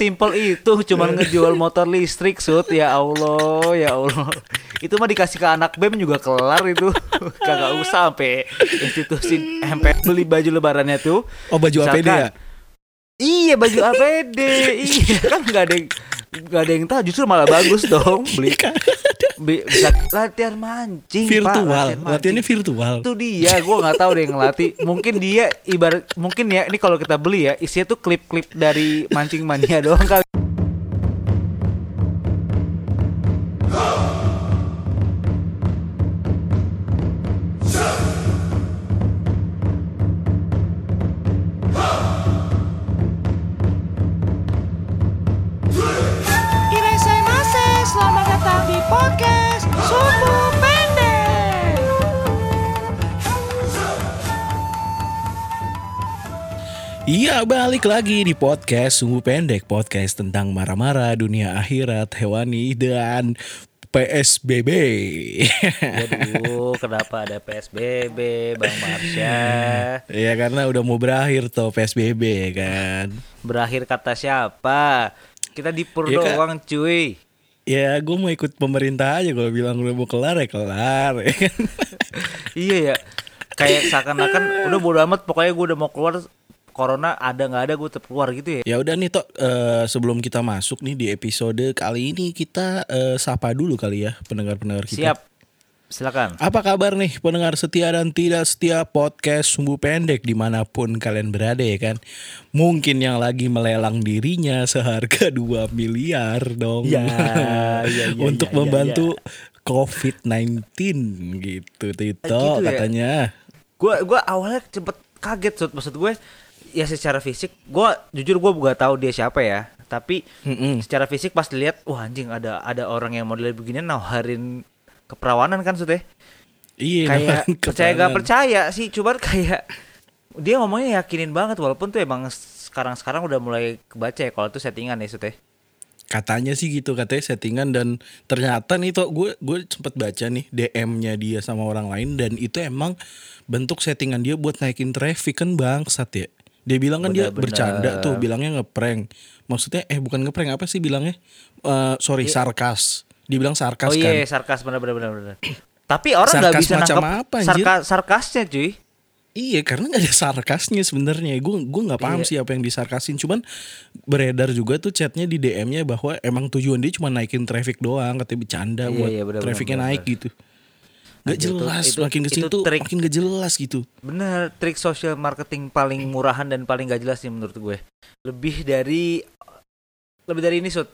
sesimpel itu cuman ngejual motor listrik sud. Ya Allah ya Allah. Itu mah dikasih ke anak bem juga kelar itu. Kagak usah sampai institusi MP beli baju lebarannya tuh. Oh baju APD ya? iya baju APD iya kan nggak ada yang nggak ada yang tahu. Justru malah bagus dong beli. Bi- bisa latihan mancing Pak, virtual. latihan mancing. Latihannya virtual. itu dia gue nggak tahu deh yang ngelatih mungkin dia ibarat mungkin ya ini kalau kita beli ya isinya tuh klip-klip dari mancing mania doang kali Iya balik lagi di podcast Sungguh Pendek Podcast tentang marah-marah dunia akhirat hewani dan PSBB Waduh, kenapa ada PSBB, Bang Marsha? Ya karena udah mau berakhir tuh PSBB kan Berakhir kata siapa? Kita dipur Kak. doang, cuy. Ya gue mau ikut pemerintah aja kalau bilang udah mau kelar ya kelar ya kan? Iya ya. Kayak seakan-akan udah bodo amat pokoknya gue udah mau keluar corona ada nggak ada gue tetap keluar gitu ya. Ya udah nih Tok, eh, sebelum kita masuk nih di episode kali ini kita eh, sapa dulu kali ya pendengar-pendengar kita. Siap. Silakan. Apa kabar nih pendengar setia dan tidak setia podcast Sumbu Pendek di mana pun kalian berada ya kan Mungkin yang lagi melelang dirinya seharga 2 miliar dong Ya, ya, ya, Untuk ya, ya, membantu COVID-19 gitu Tito gitu ya? katanya Gue gua awalnya cepet kaget Sud. maksud gue ya secara fisik gue jujur gue gak tahu dia siapa ya tapi Mm-mm. secara fisik pas dilihat wah anjing ada ada orang yang model begini nawarin keperawanan kan Sud ya? Iya kayak percaya gak percaya sih cuman kayak dia ngomongnya yakinin banget walaupun tuh emang sekarang sekarang udah mulai kebaca ya kalau itu settingan ya Sud ya. Katanya sih gitu katanya settingan dan ternyata nih Tok gue gue sempat baca nih DM-nya dia sama orang lain dan itu emang bentuk settingan dia buat naikin traffic kan bangsat ya. Dia bilang kan dia Benar-benar. bercanda tuh bilangnya ngeprank. Maksudnya eh bukan ngeprank apa sih bilangnya? Eh sorry sarkas. Dibilang sarkas oh kan. iya sarkas benar benar benar benar. Tapi orang nggak Sarkas bisa macam nangkep apa, anjir? sarka- sarkasnya cuy. Iya karena nggak ada sarkasnya sebenarnya. Gue gue nggak paham Iya. sih apa yang disarkasin. Cuman beredar juga tuh chatnya di DM-nya bahwa emang tujuan dia cuma naikin traffic doang, katanya bercanda Iya, buat iya, benar, trafficnya naik benar. gitu. Gak tuh, jelas, itu- makin itu tuh trik. makin gak jelas gitu. Bener trik social marketing paling murahan dan paling gak jelas nih menurut gue. Lebih dari lebih dari ini Sud.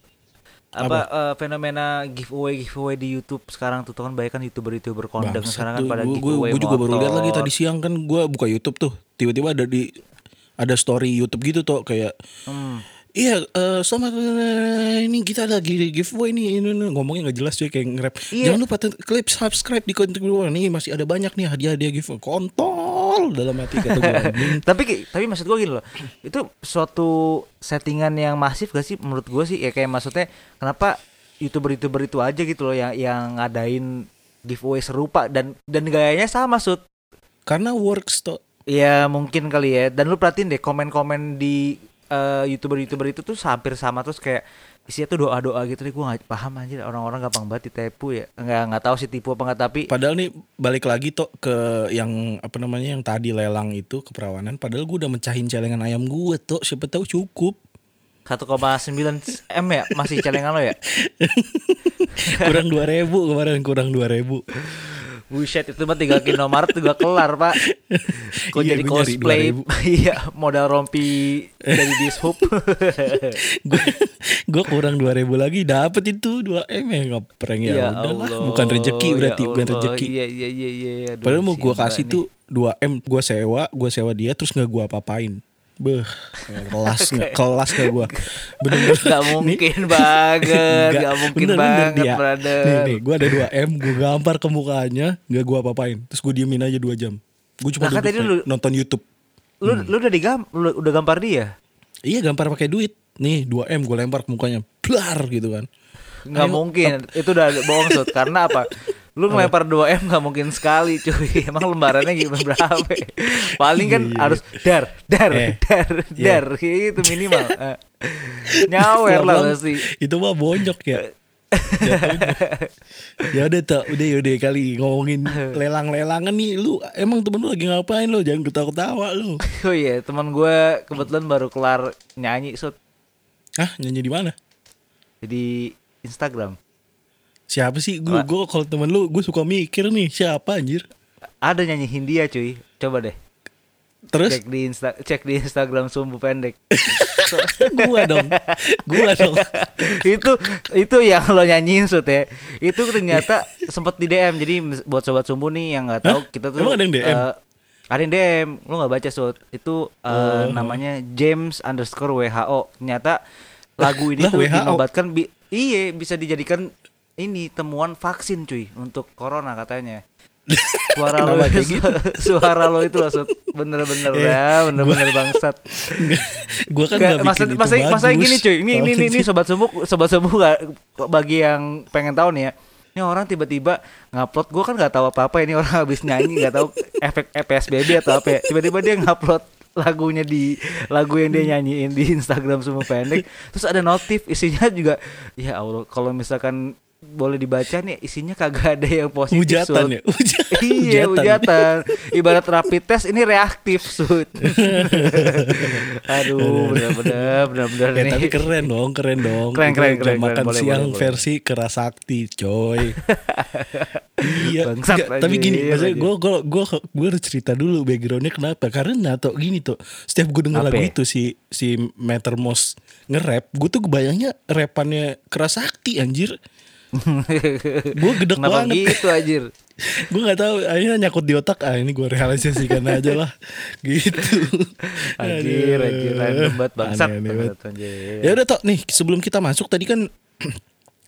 Apa, eh, fenomena giveaway giveaway di YouTube sekarang tuh kan banyak kan youtuber-youtuber kondang Bangsat sekarang kan pada gua- gua- giveaway gua juga baru lihat lagi tadi siang kan gue buka YouTube tuh, tiba-tiba ada di ada story YouTube gitu tuh kayak Hmm. Iya, eh, selamat eh, ini kita lagi giveaway nih, ini, ini. ngomongnya nggak jelas cuy kayak nge-rap. Iya. Jangan lupa klik subscribe di konten gue nih masih ada banyak nih hadiah-hadiah giveaway. Kontol dalam hati kata gue. tapi tapi maksud gue gini loh itu suatu settingan yang masif gak sih menurut gue sih ya kayak maksudnya kenapa youtuber youtuber itu aja gitu loh yang yang ngadain giveaway serupa dan dan gayanya sama sud Karena works tuh. ya mungkin kali ya dan lu perhatiin deh komen-komen di eh, youtuber-youtuber itu tuh hampir sama terus kayak isinya tuh doa-doa gitu deh gue nggak paham anjir orang-orang gampang banget ditipu ya nggak nggak tahu sih tipu apa nggak tapi Padahal nih balik lagi tuh ke yang apa namanya yang tadi lelang itu keperawanan. Padahal gue udah mecahin celengan ayam gue tuh. Siapa tahu cukup. 1,9 m ya masih celengan lo ya Kurang 2000 kemarin kurang 2000 Buset itu mah tinggal Indomaret juga kelar pak. Kok Iya, jadi cosplay? 2000. Iya modal rompi dari dishub. Gue gue kurang 2000 lagi dapet itu 2 m ya ngeprank ya, udahlah bukan rezeki ya berarti bukan Allah. rezeki. Iya iya iya iya Aduh, Padahal mau gue kasih nih. tuh 2 m gue sewa gue sewa dia terus nggak gue apa-apain Beh, kelas nggak kelas nggak gue bener-bener. Gak mungkin banget Nggak, Gak mungkin bener-bener banget dia. brother. Nih nih. Gue ada 2 m gue gampar ke mukanya nggak gue apa-apain. Terus gue diemin aja 2 jam. Gue cuma Nah, kan duduk lu- nonton YouTube. Lu lu udah digam lu udah gampar dia? Iya gampar pakai duit. Nih 2 m gue lempar ke mukanya. Blar gitu kan. Nggak Ayo, mungkin. Itu udah bohong Sud. Karena apa Lu ngelempar 2M nggak mungkin sekali cuy. Emang lembarannya gimana berapa? Paling kan Iya, iya. harus Dar Dar Eh, Dar iya. Dar Itu minimal. Eh, Nyawer lah pasti. Itu mah bonyok ya. Ya udah tak udah udah kali ngomongin lelang-lelangan nih. Lu emang temen lu lagi ngapain lu? Jangan ketawa-ketawa lu. Oh iya, teman gue kebetulan baru kelar nyanyi sud. Hah? Nyanyi di mana? Di Instagram. Siapa sih gue gue kalau temen lu gue suka mikir nih siapa anjir Ada nyanyi Hindia cuy. Coba deh. terus Cek di Insta cek di Instagram sumbu pendek. gua dong gua dong itu itu yang lo nyanyiin sud ya. Itu ternyata sempat di DM. Jadi buat sobat sumbu nih yang nggak tahu Hah? kita tuh Emang ada yang DM? eh, ada yang DM. Lo nggak baca sud. Itu eh, Oh. namanya James underscore WHO. Ternyata lagu ini Lah, tuh WHO? dinobatkan bi iya bisa dijadikan ini temuan vaksin cuy untuk corona katanya. Suara lo kayak gitu? suara lo itu maksud bener-bener Eh, ya bener-bener bangsat. gua kan Kayak nggak masa, bikin itu masa, gini cuy, ini ini ini, sobat sembuh sobat sembuh gak, bagi yang pengen tahu nih ya. Ini orang tiba-tiba ngupload, gue kan nggak tahu apa-apa ini orang habis nyanyi nggak tahu efek eh, PSBB atau apa ya. Tiba-tiba dia ngupload lagunya di lagu yang dia nyanyiin di Instagram semua pendek. Terus ada notif isinya juga ya Allah kalau misalkan boleh dibaca nih isinya kagak ada yang positif. hujatan Sud. ya. Iya hujatan. Ibarat rapid test ini reaktif sud. Aduh bener-bener bener-bener Ya, nih. tapi keren dong, keren dong. Keren, keren, jam keren, makan keren. Boleh, siang boleh, boleh. versi kerasakti, coy. iya. Bangsat, Nggak, tapi gini, anjir, maksudnya gue gue gue gue harus cerita dulu backgroundnya kenapa? Karena tuh gini tuh, setiap gue denger Apa lagu itu si si Mattermost nge-rap, gue tuh kebayangnya rapannya kerasakti anjir. Gue Kenapa banget. gitu anjir? gue nggak tahu akhirnya nyakut di otak ah ini gue realisasikan aja lah gitu Anjir, anjir, random banget bangsat. Ya udah tok nih sebelum kita masuk tadi kan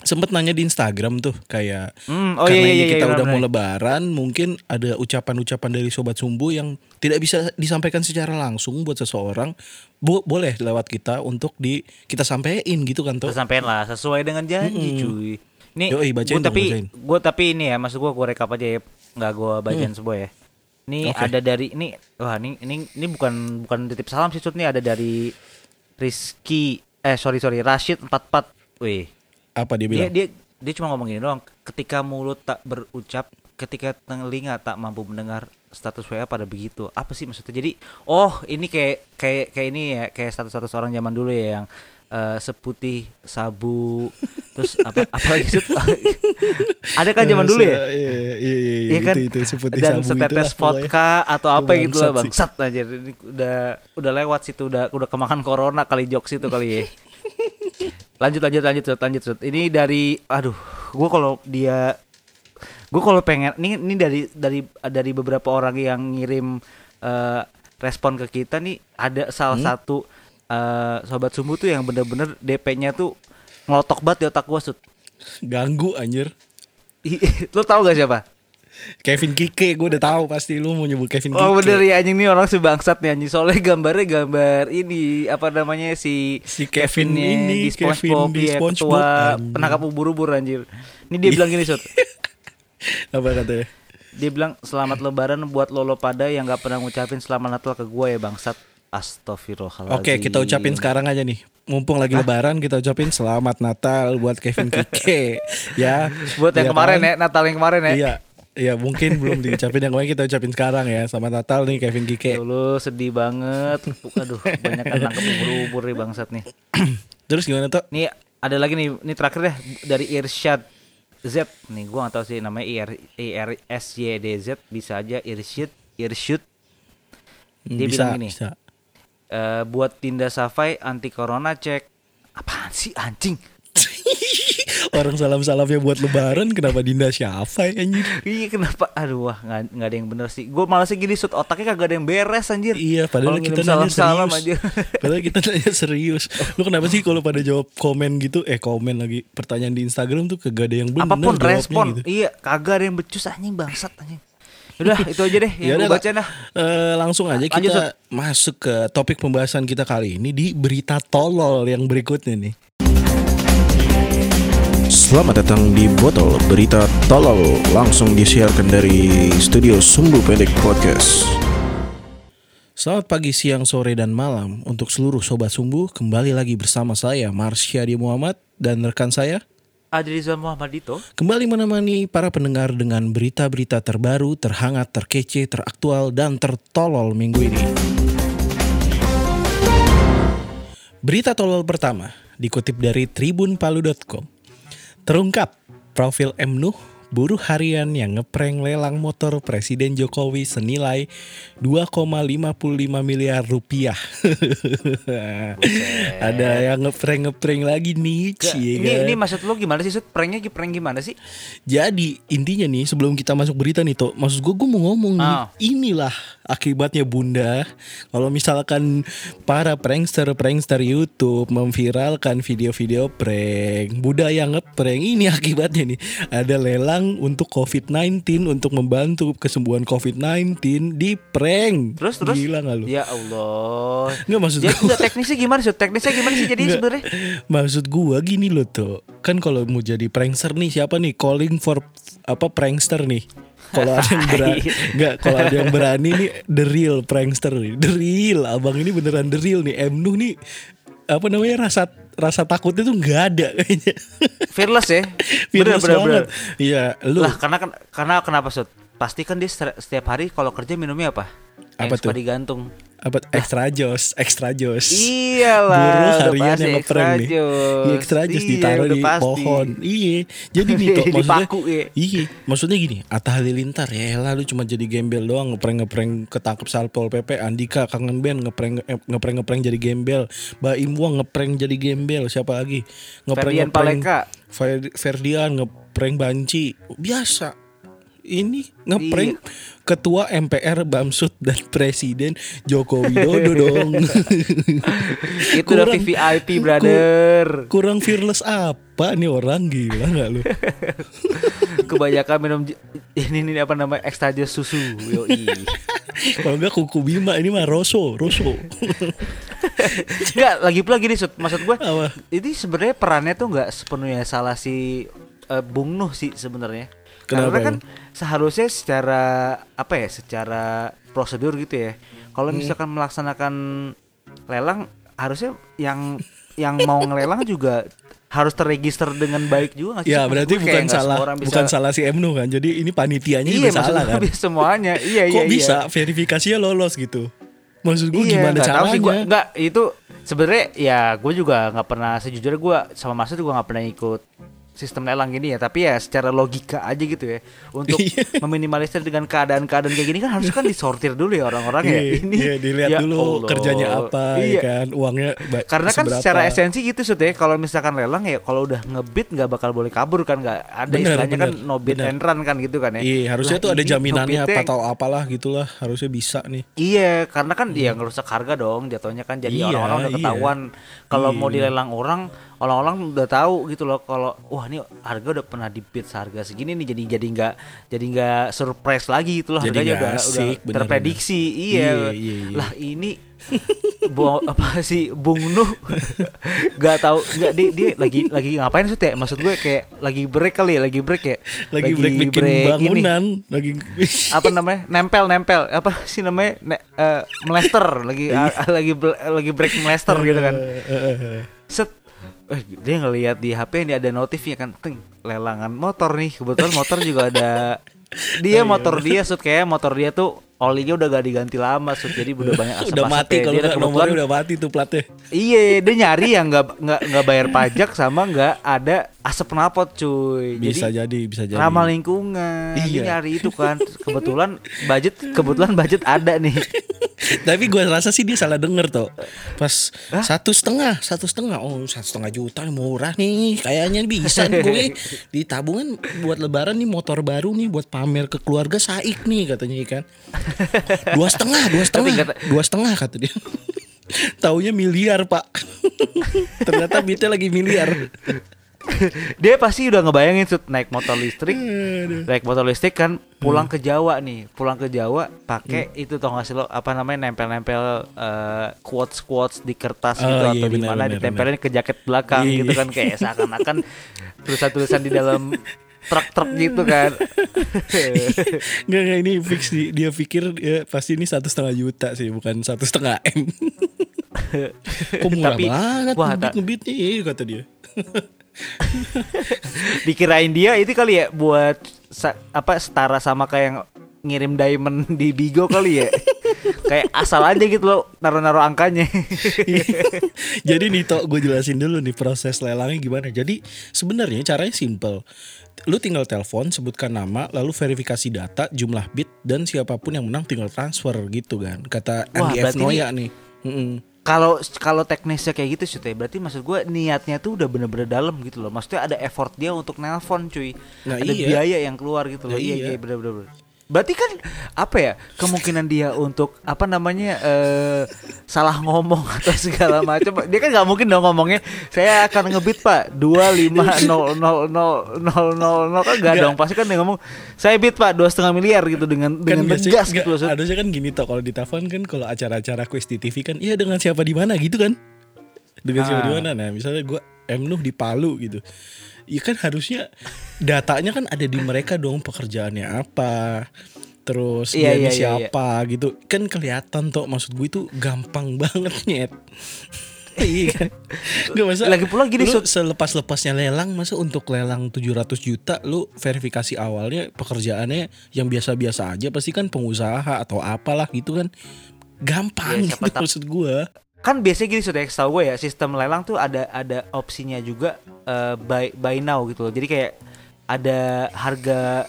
sempet nanya di Instagram tuh kayak Hmm, oh karena iya, iya, ini iya, kita iya, udah mau benar. lebaran mungkin ada ucapan-ucapan dari sobat sumbu yang tidak bisa disampaikan secara langsung buat seseorang Bo- boleh lewat kita untuk di kita sampein gitu kan tuh Tersampein lah sesuai dengan janji cuy. Nih, Yoi, bacain gua dong, tapi gue tapi ini ya, maksud gue gue rekap aja ya, nggak gue bacain semua ya. Ini Oke. ada dari ini, wah ini ini ini bukan bukan titip salam sih. Nih ada dari Rizky, eh sorry sorry Rashid 44 Wih, apa dia dia bilang dia dia cuma ngomong gini doang. Ketika mulut tak berucap, ketika telinga tak mampu mendengar status WA pada begitu. Apa sih maksudnya? Jadi, oh ini kayak kayak kayak ini ya, kayak status-status orang zaman dulu ya yang eh, seputih sabu terus apa apalagi sih ada kan zaman dulu ya? Iya, iya, iya, iya, Iya kan? itu, itu, seputih dan sabu setetes vodka atau apa gitu lah Bangsat bangsat aja ini udah udah lewat situ udah udah kemakan corona kali jokes itu kali ya. Lanjut lanjut lanjut lanjut Sud. ini dari aduh gue kalau dia gue kalau pengen ini ini dari dari dari beberapa orang yang ngirim eh, respon ke kita nih ada salah satu eh, sobat sumbu tuh yang bener-bener DP-nya tuh ngelotok banget di otak gue Sud. ganggu anjir. Lo tau gak siapa? Kevin Kike gue udah tahu pasti lu mau nyebut Kevin Kike. Oh bener ya anjing. Nih orang sebangsat nih anjing. Soalnya gambarnya gambar ini Apa namanya si Si Kevin ini, di SpongeBob, Kevin di iya, SpongeBob, anjing. penangkap ubur-ubur anjir Ini dia bilang gini Sud apa katanya? Dia bilang selamat lebaran buat lolo pada yang gak pernah ngucapin selamat natal ke gue ya bangsat Astagfirullahaladzim Oke kita ucapin sekarang aja nih. Mumpung lagi lebaran kita ucapin selamat Natal buat Kevin Kike Ya. Buat yang Iya kemarin kan? ya Natal yang kemarin ya. Iya Iya mungkin belum diucapin. Yang kemarin kita ucapin sekarang ya. Selamat Natal nih Kevin Kike. Dulu sedih banget. Aduh banyak kan nangkep ubur-ubur nih bangsat nih. Terus gimana tuh Nih ada lagi nih, ini terakhir deh dari Irsyad Z. Nih gua gak tahu sih namanya IR IR S Y D Z. Bisa aja Irsyad Irsyad. Dia bisa, bilang gini. bisa. "Eh, buat Tinda Safai anti corona cek apaan sih anjing? Orang salam-salamnya buat lebaran Kenapa Dinda Syafai anjir Iya kenapa? Aduh wah nggak nggak ada yang bener sih. Gue malah sih gini sud otaknya kagak ada yang beres anjir. Iya padahal Kalau kita nanya salam-salam serius. Padahal kita nanya serius Lu kenapa sih kalau pada jawab komen gitu Eh komen lagi Pertanyaan di Instagram tuh kagak ada yang bener Apa pun respon, gitu. iya kagak ada yang becus anjing bangsat anjing. Udah itu aja deh yang Yaudah, gue baca dah. Eh, langsung aja Lanjut, kita Sud. masuk ke topik pembahasan kita kali ini di berita tolol yang berikutnya nih. Selamat datang di Botol Berita Tolol Langsung disiarkan dari studio Sumbu Pendek Podcast Selamat pagi, siang, sore, dan malam untuk seluruh Sobat Sumbu. Kembali lagi bersama saya, Marsyadi Muhammad, dan rekan saya. Adrizal Muhammad Dito. Kembali menemani para pendengar dengan berita-berita terbaru, terhangat, terkece, teraktual, dan tertolol minggu ini. Berita tolol pertama dikutip dari tribunpalu.com. Terungkap profil M. Nuh buruh harian yang ngeprank lelang motor Presiden Jokowi senilai 2,55 miliar rupiah. Ada yang ngeprank ngeprank lagi nih, cie, ini, ini maksud lo gimana sih? Pranknya prank gimana sih? Jadi intinya nih sebelum kita masuk berita nih tuh, maksud gue gue mau ngomong nih, Ah. inilah akibatnya bunda. Kalau misalkan para prankster prankster YouTube memviralkan video-video prank, budaya ngeprank, ini akibatnya nih ada lelang untuk COVID-19 untuk membantu kesembuhan COVID-19 di prank. Terus terus? Gila gak lu? Ya Allah. Nggak maksud Jadi gua- enggak teknisnya gimana sih? Teknisnya gimana sih jadi sebenarnya? Maksud gua gini loh tuh. Kan kalau mau jadi prankster nih siapa nih calling for apa prankster nih? Kalau ada yang berani nggak kalau ada yang berani nih the real prankster nih. The real abang ini beneran the real nih. M Nuh nih apa namanya rasa rasa takutnya tuh nggak ada kayaknya. Fearless ya. Fearless bener, bener, banget. Iya, lu Lah karena kan karena kenapa Sud? Pasti kan dia setiap- setiap hari kalau kerja minumnya apa? Apa Yang tuh? suka digantung. Apa extra jos, extra jos. Iyalah. Buruh harian yang ngeprank nih. extra jos. Iya, extra jos Iya, ditaruh di pasti. pohon. Iya. Jadi nih tuh maksudnya Dipaku, ya. Iya, maksudnya gini, Atta Halilintar ya lah lu cuma jadi gembel doang ngeprank-ngeprank ketangkep Satpol PP, Andika kangen band ngeprank eh, ngeprank-ngeprank jadi gembel, Baim Wong ngeprank jadi gembel, siapa lagi? Ferdian Paleka. Fer- Ferdian ngeprank Banci. Biasa. Ini ngeprank Iya. ketua MPR Bamsud dan Presiden Joko Widodo dong. Itu udah VVIP brother. Kurang fearless apa nih orang gila nggak lu? Kebanyakan minum ini nih apa namanya jus susu. Yoi. Kalau enggak kuku Bima ini mah Roso, Roso. Enggak, lagi pula gini Sud. maksud gue. Apa? Ini sebenarnya perannya tuh nggak sepenuhnya salah si eh, Bung Nuh sih sebenarnya. Karena kan seharusnya secara apa ya, secara prosedur gitu ya. Kalau Hmm. misalkan melaksanakan lelang harusnya yang yang mau ngelelang juga harus terregister dengan baik juga nggak sih? Ya berarti gue bukan salah bisa- bukan salah si Emnu kan. Jadi ini panitianya Iya, juga salah gue kan. semuanya. Iya, iya, Kok iya. bisa verifikasinya lolos gitu? Maksud gue Iya, gimana tahu sih caranya? gua, nggak itu sebenarnya ya gue juga nggak pernah sejujurnya gue sama Mas juga nggak pernah ikut sistem lelang gini ya tapi ya secara logika aja gitu ya untuk Iya. meminimalisir dengan keadaan-keadaan kayak gini kan harus kan disortir dulu ya orang-orang ya Iya, ini iya, dilihat ya dulu Allah. kerjanya apa ya Iya. kan, uangnya karena kan seberapa. secara esensi gitu Sud ya kalau misalkan lelang ya kalau udah ngebit nggak bakal boleh kabur kan nggak ada Bener, istilahnya kan bener, no bid bener. and run kan gitu kan ya Iya, harusnya Lah, tuh ada jaminannya apa atau apalah gitulah, harusnya bisa nih. Iya, karena kan dia ngerusak harga dong jatuhnya kan jadi Iya, orang-orang udah iya. ketahuan kalau Iya, mau dilelang orang, orang-orang udah tahu gitu loh kalau wah ini harga udah pernah di bid seharga segini nih jadi jadi nggak jadi nggak surprise lagi gitu loh Jadi harganya udah asik, udah terprediksi. bener. Iya. Iya, iya, iya. Lah ini Bu, apa sih Bung Nuh nggak tahu nggak dia, dia lagi lagi ngapain sih ya maksud gue kayak lagi break kali ya lagi break ya Lagi, break bikin break ini bangunan, lagi apa namanya nempel nempel apa sih namanya ne, eh, melester lagi Iya. a- lagi bel- lagi break melester gitu kan eh, eh. set eh, dia ngelihat di HP ini ada notifnya kan ting lelangan motor nih. Kebetulan motor juga ada. Oh, dia iya. motor dia sud. Kayak motor dia tuh olinya udah gak diganti lama sud. Jadi udah banyak asap udah mati kalau nggak nomornya udah mati tuh platnya. Iya, dia nyari yang nggak nggak nggak bayar pajak sama nggak ada asap knalpot cuy. Bisa Jadi jadi, bisa jadi. ramah lingkungan. Dia Iya. nyari itu kan. Kebetulan budget kebetulan budget ada nih. Tapi gue rasa sih dia salah denger tuh. Pas satu setengah, satu setengah, oh satu setengah juta murah nih. Kayaknya bisa nih gue di tabungan buat lebaran nih motor baru nih buat pamer ke keluarga saik nih katanya kan. Dua setengah, dua setengah, kata- dua setengah kata dia. Taunya miliar pak. Ternyata bitnya lagi miliar. Dia pasti udah ngebayangin Sud, naik motor listrik. Naik motor listrik kan pulang ke Jawa nih. Pulang ke Jawa pakai itu tau gak sih lo apa namanya nempel-nempel eh, quotes-quotes di kertas Oh, gitu iya, atau di mana ditempelin ke jaket belakang Iya, gitu kan kayak seakan-akan tulisan-tulisan di dalam truk-truk gitu kan. Nggak, nggak ini fix di- dia pikir dia pasti ini satu setengah juta sih bukan satu setengah m. Kok murah Tapi, banget wah, ngebit ngebitnya iya kata dia. Dikirain dia itu kali ya buat sa- apa setara sama kayak yang ngirim diamond di Bigo kali ya. kayak asal aja gitu loh naruh-naruh angkanya. Jadi nih Tok gue jelasin dulu nih proses lelangnya gimana. Jadi sebenarnya caranya simple. Lu tinggal telepon, sebutkan nama, lalu verifikasi data, jumlah bit dan siapa pun yang menang tinggal transfer gitu kan. Kata Wah, MDF Noya nih. Mm-mm. Kalau kalau teknisnya kayak gitu sih berarti maksud gue niatnya tuh udah bener-bener dalam gitu loh. Maksudnya ada effort dia untuk nelpon cuy. Nah, ada iya. biaya yang keluar gitu loh. Nah, iya iya. iya bener-bener. Berarti kan apa ya kemungkinan dia untuk apa namanya eh salah ngomong atau segala macam. Dia kan nggak mungkin dong ngomongnya saya akan ngebit pak dua lima nol nol nol nol nol nol kan gak Nggak. dong pasti kan dia ngomong saya bit pak dua setengah miliar gitu dengan dengan biasanya- tegas gitu. Harusnya kan gini toh kalau di telepon kan kalau acara-acara quiz di TV kan iya dengan siapa di mana gitu kan. Dengan siapa di Ah. mana. Nah, misalnya gua M Nuh di Palu gitu. Ya kan harusnya datanya kan ada di mereka dong pekerjaannya apa. Terus Iya, dia ini iya, iya, siapa gitu. Kan kelihatan toh maksud gue itu gampang banget nyet. iya kan? Gak masa Lagi pula gini, lu selepas-lepasnya lelang masa untuk lelang 700 juta lu verifikasi awalnya pekerjaannya yang biasa-biasa aja pasti kan pengusaha atau apalah gitu kan gampang Ya, gitu maksud gua kan biasanya gini sudah tahu gue ya sistem lelang tuh ada ada opsinya juga eh, buy buy now gitu loh. Jadi kayak ada harga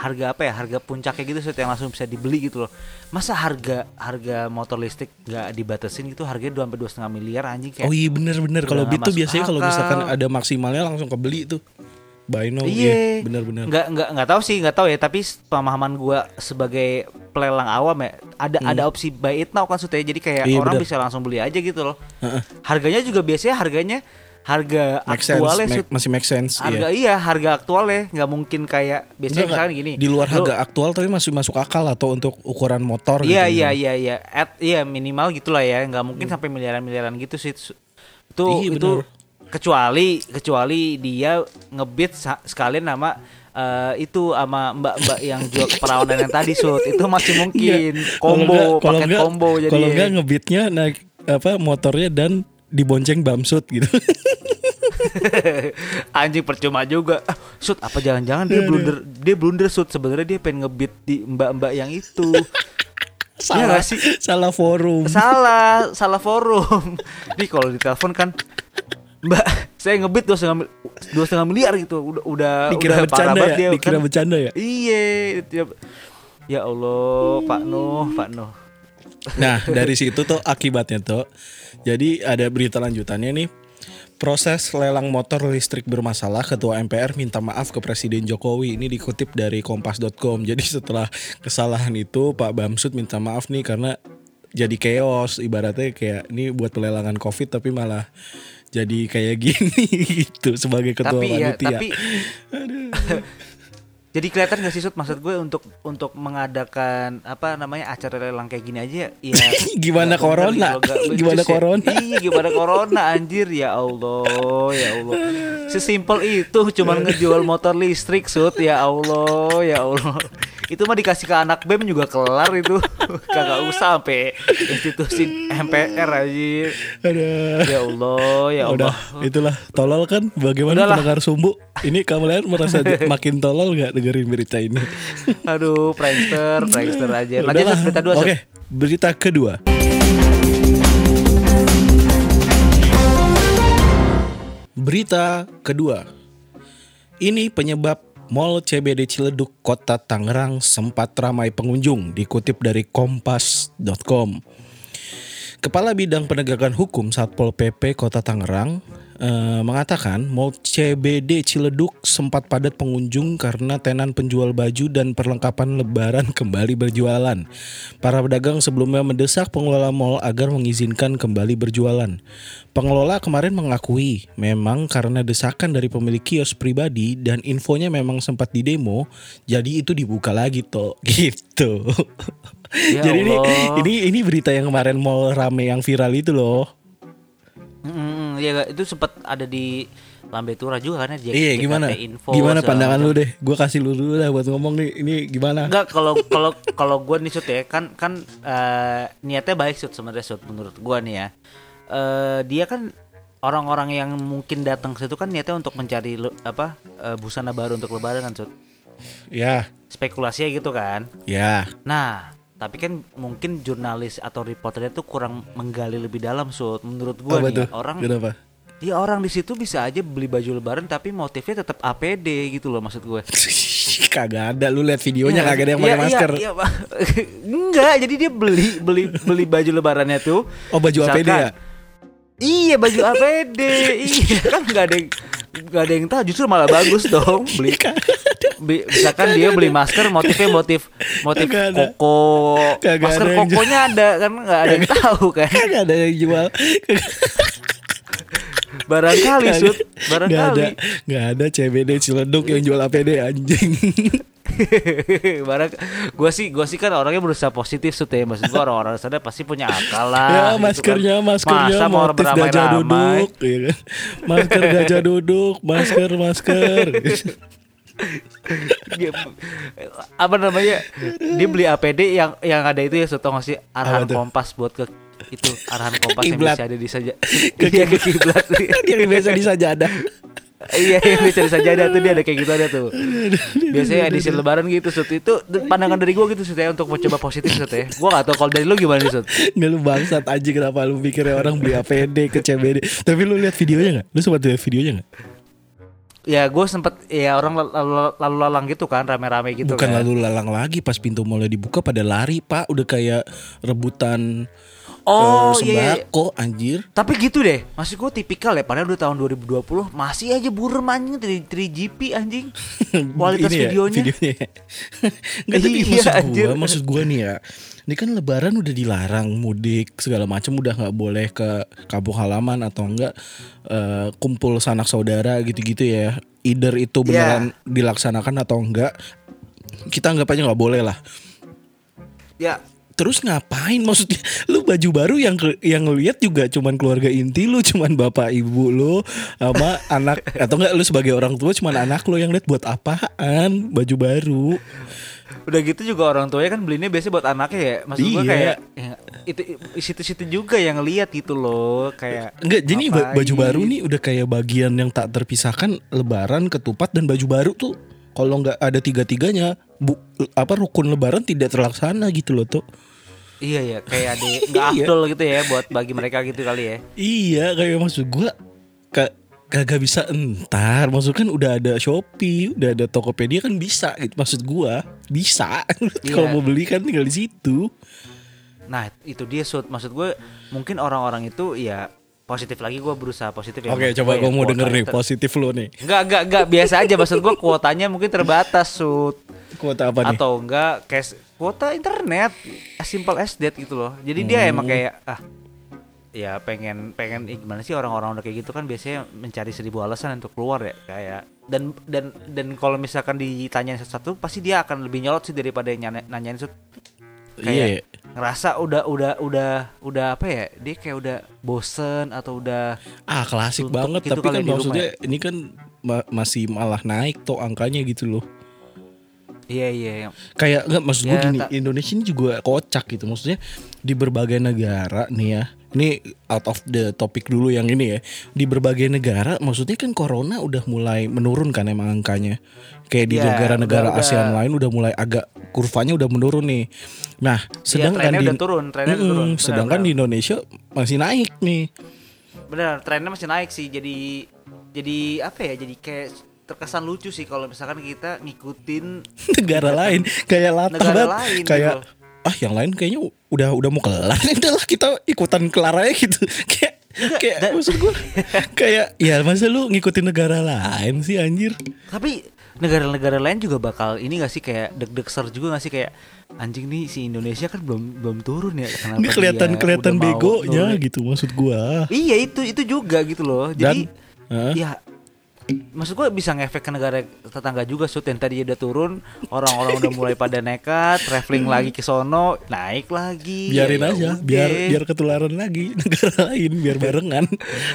harga apa ya harga puncaknya gitu Sud, yang langsung bisa dibeli gitu loh. Masa harga harga motor listrik nggak dibatasin gitu? Harganya dua sampai dua setengah miliar anjing kayak oh iya bener-bener kalau udah bit tuh biasanya kalau misalkan ada maksimalnya langsung kebeli tuh buy now Iya, iya bener-bener nggak nggak nggak tahu sih nggak tahu ya tapi pemahaman gua sebagai pelelang awam ya ada ada opsi buy it now kan ya. jadi kayak Hmm. Iya, orang bener. bisa langsung beli aja gitu loh Heeh. harganya juga biasanya harganya harga make sense masih make sense harga iya iya harga aktualnya nggak mungkin kayak biasanya Enggak, misalnya gini di luar lu- harga aktual tapi masih masuk akal atau untuk ukuran motor iya gitu iya iya iya at iya minimal gitulah ya nggak mungkin sampai miliaran miliaran gitu sih itu Hmm. Iya, itu bener. Kecuali kecuali dia ngebit sekalian nama eh, itu sama mbak-mbak yang jual perawanan yang tadi sud. Itu masih mungkin. Iya. Kalau combo kalau paket enggak- combo jadi kalau enggak ngebitnya naik apa motornya dan dibonceng bamsud gitu. Anjing percuma juga. Ah, sud apa jangan-jangan dia blunder dia blunder sud? Sebenarnya dia pengen ngebit di mbak-mbak yang itu. Salah. Nggak sih? salah forum. Salah salah forum. Nih kalau ditelepon kan mbak saya ngebit dua setengah dua setengah miliar gitu udah udah dikira udah bercanda ya dia dikira kan. bercanda ya iya ya, ya Allah Pak Nuh Pak Nuh nah dari situ tuh akibatnya tuh jadi ada berita lanjutannya nih Proses lelang motor listrik bermasalah, Ketua MPR minta maaf ke Presiden Jokowi. Ini dikutip dari kompas.com. Jadi setelah kesalahan itu, Pak Bamsud minta maaf nih karena jadi chaos. Ibaratnya kayak ini buat pelelangan COVID tapi malah jadi kayak gini gitu sebagai ketua tapi ya panitia. tapi jadi kelihatan gak sih Sud maksud gue untuk untuk mengadakan apa namanya acara lelang kayak gini aja ya Gimana corona? gitu Gimana ya. corona? iya gimana corona anjir ya Allah ya Allah sesimpel itu cuman ngejual motor listrik Sud ya Allah ya Allah itu mah dikasih ke anak BEM juga kelar itu kagak usah sampai institusi MPR aja Aduh. ya Allah ya Udah, Allah itulah tolol kan. Bagaimana Udahlah. pendengar sumbu? Ini kamu lihat merasa makin tolol nggak dengerin berita ini? Aduh, prankster, prankster aja. Lanjut Udahlah. Berita dua. Oke, berita kedua. Berita kedua. Ini penyebab Mall CBD Ciledug, Kota Tangerang sempat ramai pengunjung, dikutip dari kompas.com. Kepala Bidang Penegakan Hukum Satpol PP Kota Tangerang eh, mengatakan Mall CBD Ciledug sempat padat pengunjung karena tenan penjual baju dan perlengkapan lebaran kembali berjualan. Para pedagang sebelumnya mendesak pengelola mall agar mengizinkan kembali berjualan. Pengelola kemarin mengakui memang karena desakan dari pemilik kios pribadi dan infonya memang sempat didemo, jadi itu dibuka lagi toh gitu. Ya jadi ini ini ini berita yang kemarin mau rame yang viral itu loh. Mm, ya itu sempat ada di Lambe Tura juga kan ya Iya gimana? Info, gimana pandangan lu deh? Gua kasih lu dulu lah buat ngomong nih. Ini gimana? Enggak kalau kalau kalau gue nih Sud ya kan kan eh, niatnya baik Sud sebenarnya Sud menurut gua nih ya. Eh dia kan orang-orang yang mungkin datang ke situ kan niatnya untuk mencari le- apa eh, busana baru untuk lebaran kan Sud. Ya, Spekulasinya gitu kan. ya. Nah, tapi kan mungkin jurnalis atau reporternya tuh kurang menggali lebih dalam Sud menurut gua nih tuh? ya. orang Kenapa? Ya orang di situ bisa aja beli baju lebaran tapi motifnya tetap APD gitu loh maksud gue. kagak ada lu lihat videonya kagak ada yang pakai Iya, masker. Iya, iya. Enggak, jadi dia beli beli beli baju lebarannya tuh. Oh baju APD misalkan- ya? Iya baju APD. iya kan nggak ada yang nggak ada yang tahu justru malah bagus dong beli. Bi- misalkan dia beli masker motifnya motif motif ada. koko. Masker ada kokonya ada kan nggak ada yang tahu kan. Kagak ada yang jual. Barangkali sud, Nggak ada, barangkali. nggak ada CBD Ciledug yang jual APD anjing. Barang gua sih gua sih kan orangnya berusaha positif sud ya maksud gua orang-orang sana pasti punya akal lah. ya gitu maskernya kan. maskernya Masa mau motif gajah duduk, ya kan? Masker gajah duduk, masker masker. Apa namanya? Dia beli APD yang yang ada itu ya sud tau nggak sih arahan tuh? kompas buat ke itu arahan kompas yang bisa ada di saja. Iya ke kiblat. yang biasa di sajadah. Iya yang bisa sajadah tuh dia ada kayak gitu ada tuh. Biasanya edisi lebaran gitu sud itu pandangan dari gua gitu sud ya untuk mencoba positif sud ya. Gua gak tahu kalau dari lu gimana nih sud. Nggak lu bangsat aja kenapa lu mikirnya orang beli APD ke CBD. Tapi lu lihat videonya nggak? Lu sempat lihat videonya nggak? Ya gue sempet ya orang lalu lalang gitu kan rame-rame gitu Bukan kan. lalu lalang lagi pas pintu mulai dibuka pada lari pak udah kayak rebutan Oh eh, iya, iya. sembako anjir Tapi gitu deh, maksud gue tipikal ya. Padahal udah tahun 2020 masih aja burem anjing 3, 3GP anjing. Kualitas Ini ya, videonya. videonya. Nggak, tapi Iya, maksud anjir. gua maksud gua nih ya ini kan lebaran udah dilarang mudik segala macam udah nggak boleh ke kampung halaman atau enggak eh, kumpul sanak saudara gitu-gitu ya either itu Iya. beneran dilaksanakan atau enggak kita anggap aja nggak boleh lah Ya, Terus ngapain maksudnya? Lu baju baru yang yang ngeliat juga cuman keluarga inti lu, cuman bapak ibu lu sama anak atau enggak lu sebagai orang tua cuman anak lu yang lihat buat apaan baju baru. udah gitu juga orang tuanya kan belinya biasanya buat anaknya ya. Maksud gue Iya. kayak ya, itu situ-situ juga yang lihat gitu loh, kayak Enggak, jadi ngapain. baju baru nih udah kayak bagian yang tak terpisahkan lebaran, ketupat dan baju baru tuh kalau nggak ada tiga-tiganya bu, apa rukun lebaran tidak terlaksana gitu loh tuh. Iya ya, kayak ada nggak Iya. afdol gitu ya buat bagi mereka gitu kali ya. Iya kayak maksud gua ka- kagak bisa entar. Maksud kan udah ada Shopee udah ada Tokopedia kan bisa gitu. Maksud gua bisa. Iya. kalau mau beli kan tinggal di situ. Nah itu dia Sud. Maksud gue mungkin orang-orang itu ya positif lagi. Gue berusaha positif ya. Oke Maksud coba ya gua mau denger nih positif lo nih. Enggak, enggak, enggak Biasa aja. Maksud gue kuotanya mungkin terbatas Sud kuota apa nih? Atau enggak cash Kuota internet As simple as that gitu loh. Jadi dia Hmm. emang kayak Ah ya pengen pengen eh, gimana sih orang-orang udah kayak gitu kan biasanya mencari seribu alasan untuk keluar ya kayak. Dan dan dan kalau misalkan ditanyain satu-satu pasti dia akan lebih nyolot sih daripada nyana- nanyain iya kayak ngerasa udah udah udah udah apa ya dia kayak udah bosen atau udah ah klasik banget. gitu tapi kan rumah maksudnya ini kan ma- masih malah naik tuh angkanya gitu loh iya iya iya. kayak nggak maksud gue Ya, gini tak- Indonesia ini juga kocak gitu maksudnya di berbagai negara nih ya ini out of the topic dulu yang ini ya di berbagai negara maksudnya kan corona udah mulai menurun kan emang angkanya kayak di Ya, negara-negara udah. ASEAN lain udah mulai agak kurvanya udah menurun nih nah sedangkan trennya di udah turun, trennya udah turun. Benar, sedangkan benar. di Indonesia masih naik nih benar trennya masih naik sih jadi jadi apa ya jadi kayak terkesan lucu sih kalau misalkan kita ngikutin negara lain kayak latah Negara banget lain kayak gitu. ah yang lain kayaknya udah udah mau kelar udahlah kita ikutan kelar aja gitu kayak kayak da- maksud gue kayak ya masa lu ngikutin negara lain sih anjir tapi negara-negara lain juga bakal ini gak sih kayak deg-deg ser juga gak sih kayak anjing nih si Indonesia kan belum belum turun ya kenapa ini kelihatan dia kelihatan begonya turun? gitu maksud gua Iya itu itu juga gitu loh. Jadi Hah? ya maksud gue bisa ngefek ke negara tetangga juga sud. Yang tadi udah turun orang-orang udah mulai pada nekat traveling lagi ke sono naik lagi. Biarin Ya aja udah. biar biar ketularan lagi negara lain biar barengan.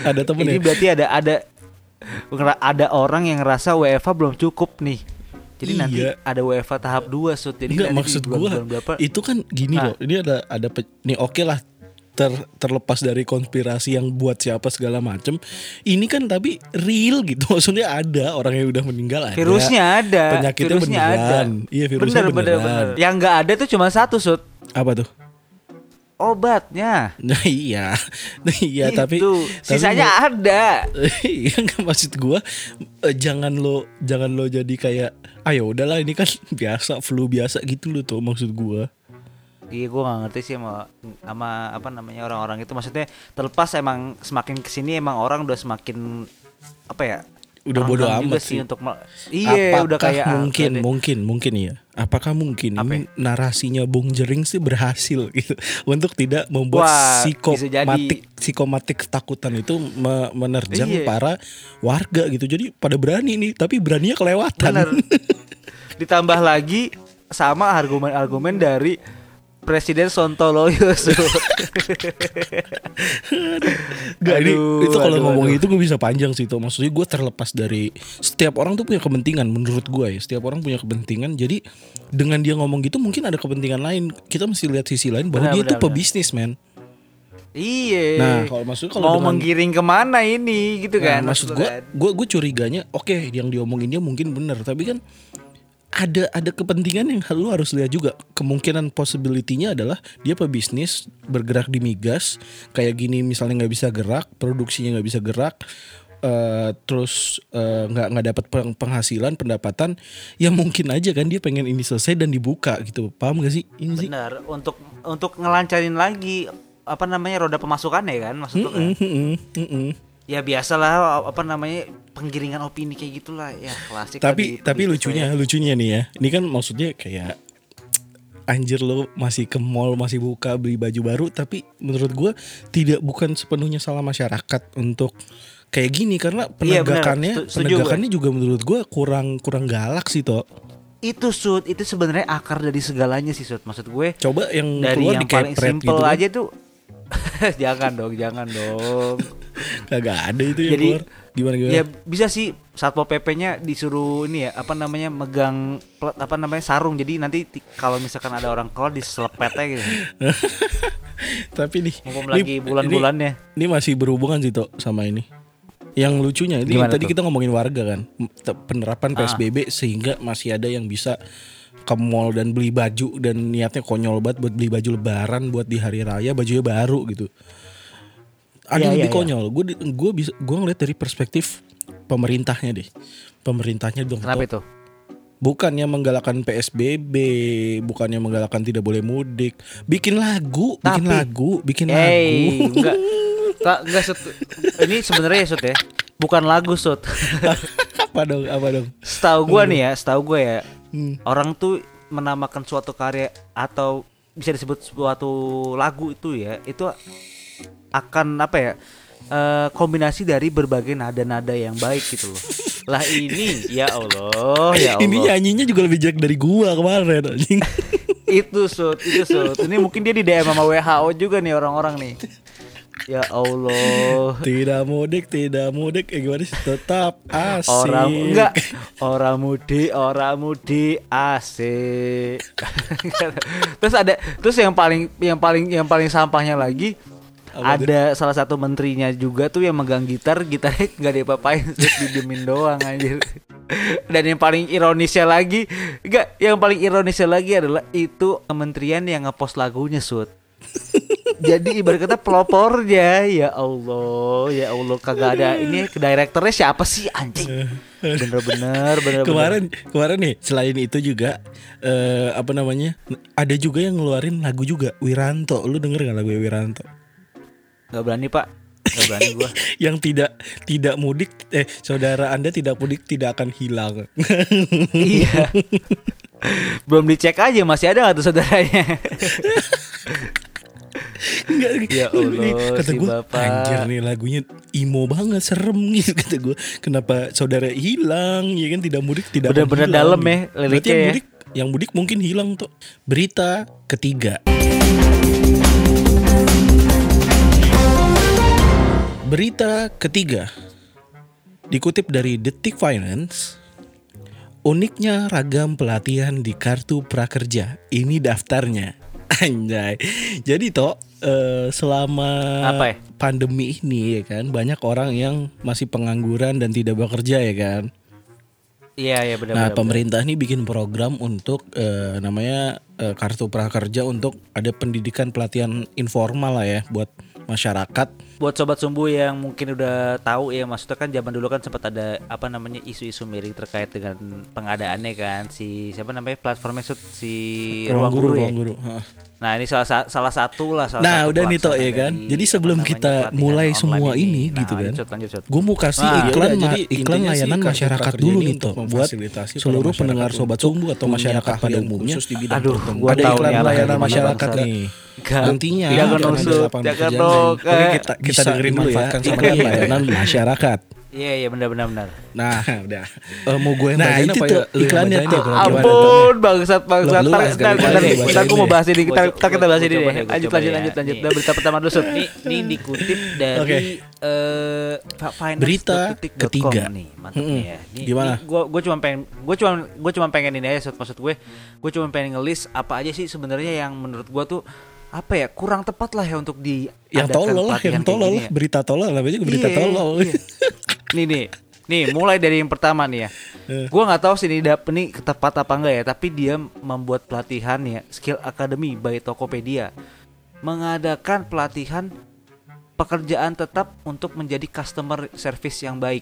Ada temen ini ya berarti ada ada ada orang yang ngerasa WFA belum cukup nih. Jadi nanti Iya. ada WFA tahap 2 sud. Jadi Enggak nanti maksud berapa? itu kan gini Ah. loh ini ada ada nih oke lah ter, terlepas dari konspirasi yang buat siapa segala macem ini kan tapi real gitu. Maksudnya ada orang yang udah meninggal ada. Virusnya ada. Penyakitnya virusnya beneran. Ada iya virusnya bener, bener, beneran. bener. yang nggak ada tuh cuma satu sud. Apa tuh? Obatnya. Nah iya. Nah, iya tapi Itu. tapi sisanya mau- ada. Iya nggak maksud gua eh, jangan lo jangan lo jadi kayak ayo udahlah ini kan biasa flu biasa gitu loh tuh maksud gua Iya gue gak ngerti sih sama, sama apa namanya orang-orang itu maksudnya terlepas emang semakin ke sini emang orang udah semakin apa ya Udah renggang bodo juga amat sih. untuk iya udah Apakah kayak ah, mungkin udah deh. mungkin mungkin ya apakah mungkin Apa ini narasinya Bung Jering sih berhasil gitu untuk tidak membuat Wah, psikomatik psikomatik ketakutan itu me- menerjang Iya. para warga gitu jadi pada berani nih tapi beraninya kelewatan Bener. ditambah lagi sama argumen-argumen dari Presiden Sontoloyo. Gak, ini, itu kalau ngomong aduh. itu gue bisa panjang sih tuh. Maksudnya gue terlepas dari setiap orang tuh punya kepentingan menurut gue ya. Setiap orang punya kepentingan. Jadi dengan dia ngomong gitu mungkin ada kepentingan lain. Kita mesti lihat sisi lain bahwa Benar, dia tuh benar, pebisnis man. iya Nah kalau maksudnya kalau mau dengan menggiring ke mana ini gitu Nah, kan maksud gue, gue gue curiganya, oke yang diomonginnya mungkin benar, tapi kan ada ada kepentingan yang lu harus lihat juga. Kemungkinan possibility-nya adalah dia pebisnis bergerak di migas, kayak gini misalnya nggak bisa gerak, produksinya nggak bisa gerak, eh, terus eh, nggak nggak dapat peng- penghasilan, pendapatan, ya mungkin aja kan dia pengen ini selesai dan dibuka gitu. Paham gak sih ini sih? benar untuk untuk ngelancarin lagi apa namanya roda pemasukannya kan maksud lu kan Mm, mm, mm, mm. Ya biasalah apa namanya penggiringan opini kayak gitulah. Ya klasik tapi di- tapi di- lucunya lucunya nih ya. Ini kan maksudnya kayak anjir lo masih ke mall masih buka beli baju baru tapi menurut gua tidak bukan sepenuhnya salah masyarakat untuk kayak gini karena Iya, penegakannya setuju penegakannya juga menurut gua kurang kurang galak sih toh itu sud itu sebenarnya akar dari segalanya sih sud. Maksud gue coba yang dari keluar yang di paling simple gitu kan. aja tuh jangan dong jangan dong. Kagak ada itu yang Jadi, keluar. Gimana gimana? ya bisa sih satpol pp-nya disuruh ini ya apa namanya megang plat- apa namanya sarung. Jadi nanti ti- kalau misalkan ada orang keluar diselepet aja gitu. Tapi nih mumpung lagi bulan-bulannya ini, ini masih berhubungan sih toh sama ini. Yang lucunya ini Gimana tadi tuh? kita ngomongin warga kan penerapan Ah. PSBB sehingga masih ada yang bisa ke mall dan beli baju dan niatnya konyol banget buat beli baju lebaran buat di hari raya bajunya baru gitu. Ada Iya, yang iya, lebih konyol. Gue gue bisa gue ngeliat dari perspektif pemerintahnya deh. Pemerintahnya dong. Kenapa itu? Bukannya menggalakkan PSBB bukannya menggalakkan tidak boleh mudik. Bikin lagu bikin Tapi- lagu bikin Hey, lagu. enggak. Enggak Sud. Ini sebenarnya ya Sud ya. Bukan lagu Sud. apa dong apa dong? Setahu gua nih ya, setahu gua ya, Hmm. orang tuh menamakan suatu karya atau bisa disebut suatu lagu itu ya, itu akan apa ya? eh, kombinasi dari berbagai nada-nada yang baik gitu loh. Lah ini ya Allah, ya Allah. Ini nyanyinya juga lebih jelek dari gua kemarin anjing. itu sud, itu sud. Ini mungkin dia di DM sama WHO juga nih orang-orang nih. Ya Allah. tidak mudik, tidak mudik, eh gimana sih? Tetap asik. Orang enggak orang mudik, orang mudik asik. terus ada terus yang paling yang paling yang paling sampahnya lagi Apa ada salah satu menterinya juga tuh yang megang gitar, gitarnya nggak diapa-apain, didiemin doang anjir. Dan yang paling ironisnya lagi, enggak, yang paling ironisnya lagi adalah itu kementerian yang ngepost lagunya, Sud. Jadi ibarat kata pelopornya ya Allah ya Allah kagak ada ini ke direkturnya siapa sih anjing bener-bener bener-bener Kemarin kemarin nih selain itu juga eh apa namanya? Ada juga yang ngeluarin lagu juga Wiranto. Lu denger gak lagu Wiranto? nggak berani pak nggak berani gua Yang tidak tidak mudik eh saudara Anda tidak mudik tidak akan hilang. iya belum dicek aja masih ada nggak tuh saudaranya Enggak, Ya Allah, kata si gue bapak. anjir nih lagunya emo banget serem gitu kata gue kenapa saudara hilang ya kan tidak mudik tidak hilang, dalam gitu. ya Berarti liriknya yang ya. mudik yang mudik mungkin hilang tuh berita ketiga berita ketiga dikutip dari Detik Finance Uniknya ragam pelatihan di kartu prakerja. Ini daftarnya. Anjay. Jadi toh eh, selama Apa ya? pandemi ini ya kan banyak orang yang masih pengangguran dan tidak bekerja ya kan. Iya iya benar Nah, benar. pemerintah ini bikin program untuk eh, namanya eh, kartu prakerja untuk ada pendidikan pelatihan informal lah ya buat masyarakat. Buat sobat sumbu yang mungkin udah tahu ya maksudnya kan zaman dulu kan sempat ada apa namanya isu-isu miring terkait dengan pengadaannya kan si siapa namanya platformnya si ruang guru, ya. ruang guru. Nah ini salah sa- salah satu lah salah Nah, satu udah nih, pelaksana ya kan? Jadi sebelum kita mulai semua ini, Nah, gitu kan. lanjut. Gue mau kasih Nah, iklan yaudah, ma- jadi iklan layanan masyarakat dulu ini nih toh buat seluruh pendengar sobat sumbu atau masyarakat pada umumnya Aduh, ada iklan layanan masyarakat nih. Enggak. Nantinya Jangan nusuk, jangan eh. kita, kita bisa dengerin ya. dimanfaatkan sama Iklan dia. layanan masyarakat. Iya iya benar benar benar. Nah, udah. eh, mau gue yang Nah, itu apa tuh ya? Iklannya tuh. ya? Ampun bangsat bangsat. Bacain ntar deh. gue mau bahas ini kita kita bahas ini deh. Lanjut lanjut ya. lanjut lanjut. Nah, berita pertama dulu. Ini ini dikutip dari eh Berita ketiga. nih. Mantap ya. Gimana? Gue gue cuma pengen gue cuma gue cuma pengen ini aja Sud. maksud gue. Gue cuma pengen ngelis apa aja sih sebenarnya yang menurut gue tuh apa ya kurang tepat lah ya untuk di Yang tolol lah, yang tolol lah. Berita tolol namanya juga berita Iya, tolol. iya. nih nih nih mulai dari yang pertama nih ya Eh. gua nggak tahu sih ini dap ini tepat apa enggak ya tapi dia membuat pelatihan ya skill academy by Tokopedia mengadakan pelatihan pekerjaan tetap untuk menjadi customer service yang baik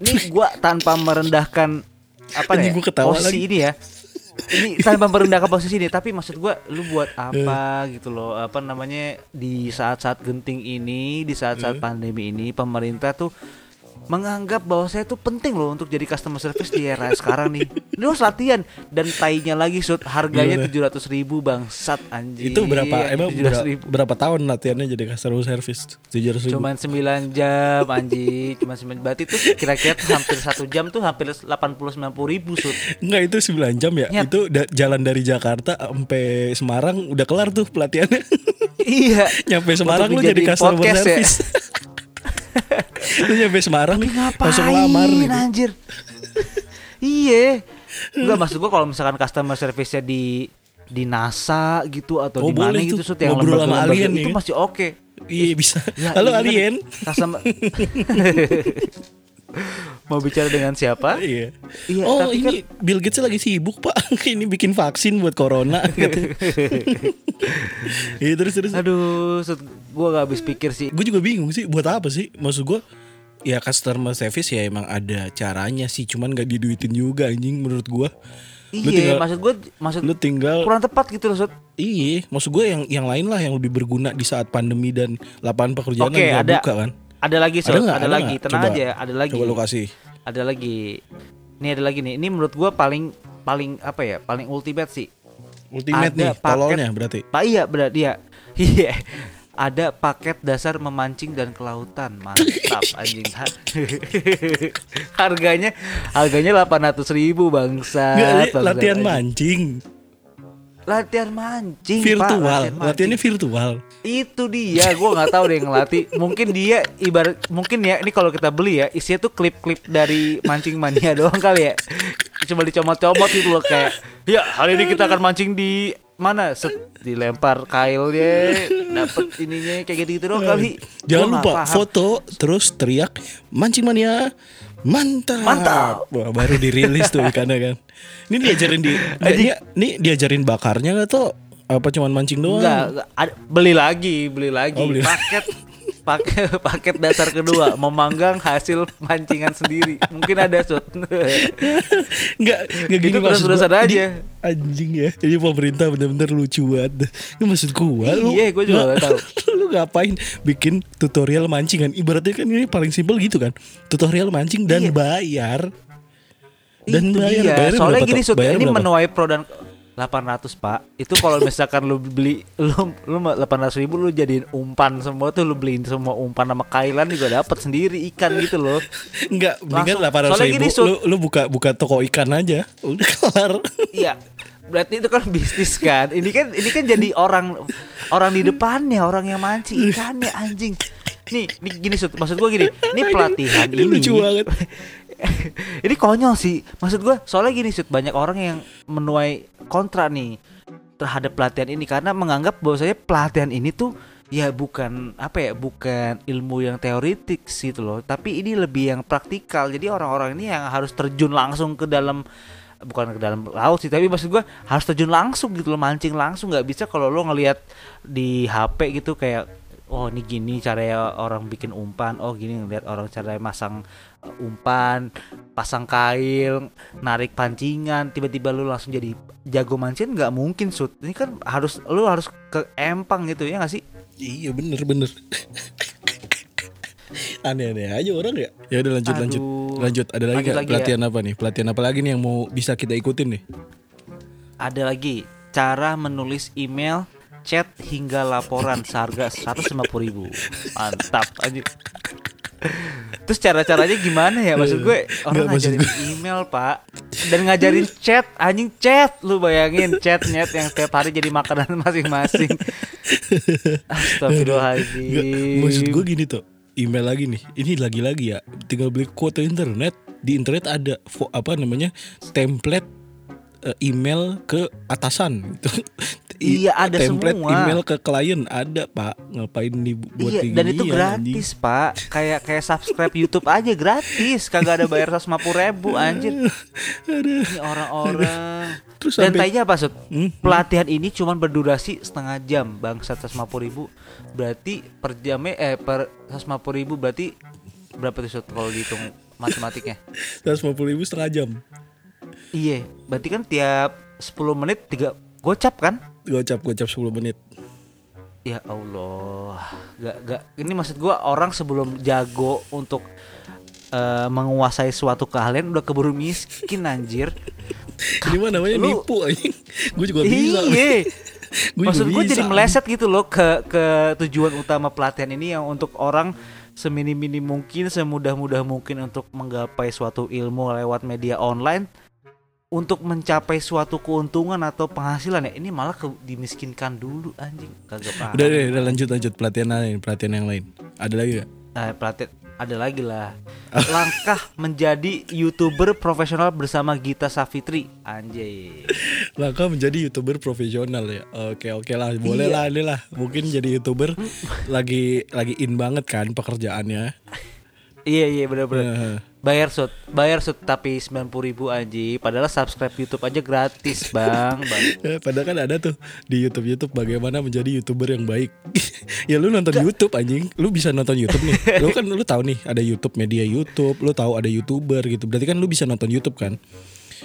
ini gua tanpa merendahkan apa ya gua ketawa posisi lagi. ini ya ini tanpa merendahkan posisi ini tapi maksud gua lu buat apa gitu loh? Apa namanya di saat-saat genting ini di saat-saat pandemi ini pemerintah tuh menganggap bahwa saya tuh penting loh untuk jadi customer service di era sekarang nih lu harus latihan dan tainya lagi sud harganya tujuh ratus ribu bangsat anjing Itu berapa emang 700.000. berapa, berapa tahun latihannya jadi customer service? 700 ribu. Cuman 9 jam anjing Cuman 9 Berarti tuh kira-kira tuh hampir satu jam tuh hampir 80-90 ribu sud Enggak itu 9 jam ya. Nyet. Itu da- jalan dari Jakarta sampai Semarang udah kelar tuh pelatihannya. Iya nyampe Semarang lu jadi customer podcast ya. lu nyampe Semarang Tapi langsung ngapain lamar gitu. anjir Iya Enggak maksud gua kalau misalkan customer service-nya di di NASA gitu atau Oh, di mana gitu tuh. Yang Ngobrol sama alien itu ya. masih oke. Iya bisa. Ya, Halo ini kan alien. Customer Mau bicara dengan siapa? Iya. Iya, oh tapi ini Bill Gates lagi sibuk pak. ini bikin vaksin buat corona. gitu. Iya terus terus. Aduh, Gua gak habis pikir sih. Gue juga bingung sih buat apa sih? Maksud gue ya customer service ya emang ada caranya sih, cuman gak diduitin juga anjing menurut gue. Iya, tinggal- maksud gua maksud Lu tinggal kurang tepat gitu loh. Iya, maksud gue yang yang lain lah yang lebih berguna di saat pandemi dan lapangan pekerjaan Oke, yang ada buka kan. Ada lagi, Sud. Ada Ada, nggak? Ada lagi, nggak? tenang Coba. aja, ada lagi. Coba lu kasih. Ada lagi. Ini ada lagi nih. Ini menurut gua paling paling apa ya? Paling ultimate sih. Ultimate Ada nih, paket- tololnya berarti. Pak iya benar dia. Iya. Ada paket dasar memancing dan kelautan. Mantap anjing. harganya harganya 800 ribu bangsa. Nggak, latihan mancing. Latihan mancing, Pak. Virtual. Latihan mancing. Latihannya virtual. Itu dia, gua nggak tahu deh yang ngelatih. Mungkin dia ibarat mungkin ya ini kalau kita beli ya isinya tuh klip-klip dari mancing mania doang kali ya. Coba dicomot-comot gitu loh kayak, ya hari ini kita akan mancing di mana? Set dilempar kailnya, dapet ininya kayak gitu-gitu doang kali. Jangan Gua lupa paham. foto terus teriak mancing mania. Mantap. Mantap. Wah, baru dirilis tuh ikannya kan. Ini diajarin di ini, ini diajarin bakarnya tuh? Apa cuman mancing doang? Enggak, enggak, ada- beli lagi, beli lagi. Oh, beli. Paket paket paket dasar kedua memanggang hasil mancingan sendiri. Mungkin ada sud. Enggak, enggak gini Itu maksud terus-terusan gua. aja. Anjing ya. Jadi pemerintah bener-bener lucu banget. Ini maksud gua lu. Iya, gua juga nggak tahu. lu ngapain bikin tutorial mancingan? Ibaratnya kan ini paling simpel gitu kan. Tutorial mancing dan Iya. bayar. Dan Itu bayar, dia. bayarnya Soalnya berapa gini? Sud, ini berapa? menuai pro dan 800 pak itu kalau misalkan lu beli lu lu 800 ribu lu jadiin umpan semua tuh lu beliin semua umpan sama kailan juga dapat sendiri ikan gitu loh Enggak, mendingan Langsung. 800 Soalnya ribu gini, lu, lu buka buka toko ikan aja. Udah kelar. iya berarti itu kan bisnis kan ini kan ini kan jadi orang orang di depannya orang yang mancing ikannya anjing nih, nih gini Sud, maksud gua gini ini pelatihan Ini ini lucu banget. ini konyol sih. Maksud gua soalnya gini Sud, banyak orang yang menuai kontra nih terhadap pelatihan ini. Karena menganggap bahwasanya pelatihan ini tuh ya bukan apa ya bukan ilmu yang teoritik gitu loh. Tapi ini lebih yang praktikal. Jadi orang-orang ini yang harus terjun langsung ke dalam bukan ke dalam laut sih tapi maksud gua harus terjun langsung gitu loh. Mancing langsung. Nggak bisa kalau lo ngelihat di HP gitu kayak oh ini gini caranya orang bikin umpan oh gini ngeliat orang cara masang uh, umpan pasang kail narik pancingan tiba-tiba lu langsung jadi jago mancing nggak mungkin sud ini kan harus lu harus ke empang gitu ya nggak sih Iya bener bener. Aneh-aneh aja orang ya. Ya udah lanjut lanjut Aduh. lanjut. Ada lagi Lanjut lagi pelatihan apa nih? Pelatihan apa lagi nih yang mau bisa kita ikutin nih? ada lagi cara menulis email chat hingga laporan seharga 150.000 ribu mantap anjir Terus cara-caranya gimana ya? Maksud gue orang Nggak, ngajarin email pak Dan ngajarin chat Anjing chat Lu bayangin chat net yang setiap hari jadi makanan masing-masing Astagfirullahaladzim maksud gue gini tuh. Email lagi nih. Ini lagi-lagi ya. Tinggal beli kuota internet. Di internet ada apa namanya template eh, email ke atasan gitu. Iya, ada template semua. email ke klien ada pak. Ngapain dibuat Iya, dan itu ginian, gratis pak. Kayak kayak subscribe Youtube aja gratis. Kagak ada bayar 150 ribu anjir. Ini orang-orang. Terus Dan tanya apa Sud? Hmm, Pelatihan ini cuma berdurasi setengah jam Bang. 150 ribu. Berarti per jamnya Eh per 150 ribu berarti Berapa tuh Sud kalau dihitung matematiknya? 150 ribu setengah jam. Iya. Berarti kan tiap 10 menit tiga gocap kan Gocap gocap 10 menit. Ya Allah, gak gak. Ini maksud gua orang sebelum jago untuk eh, menguasai suatu keahlian udah keburu miskin anjir. Ini mah namanya Lu- nipu anjing. Gue juga bisa. Iya. Gua Maksud gue jadi meleset gitu loh ke ke tujuan utama pelatihan ini yang untuk orang seminim-minim mungkin, semudah-mudah mungkin untuk menggapai suatu ilmu lewat media online untuk mencapai suatu keuntungan atau penghasilan ya ini malah ke, dimiskinkan dulu anjing kagak paham. Udah deh, udah lanjut lanjut pelatihan lain, pelatihan yang lain. Ada lagi gak? Nah, pelatihan ada lagi lah. Langkah menjadi youtuber profesional bersama Gita Savitri. Anjay. Langkah menjadi youtuber profesional ya. Oke oke lah, boleh Iya. lah ini lah. Mungkin jadi youtuber lagi lagi in banget kan pekerjaannya. Iya iya benar-benar. Bayar sud, bayar sud tapi 90 ribu anji. Padahal subscribe YouTube aja gratis bang. bang. Eh, Padahal kan ada tuh di YouTube YouTube bagaimana menjadi youtuber yang baik. ya lu nonton YouTube anjing, lu bisa nonton YouTube nih. Lu kan lu tahu nih ada YouTube media YouTube, lu tahu ada youtuber gitu. Berarti kan lu bisa nonton YouTube kan?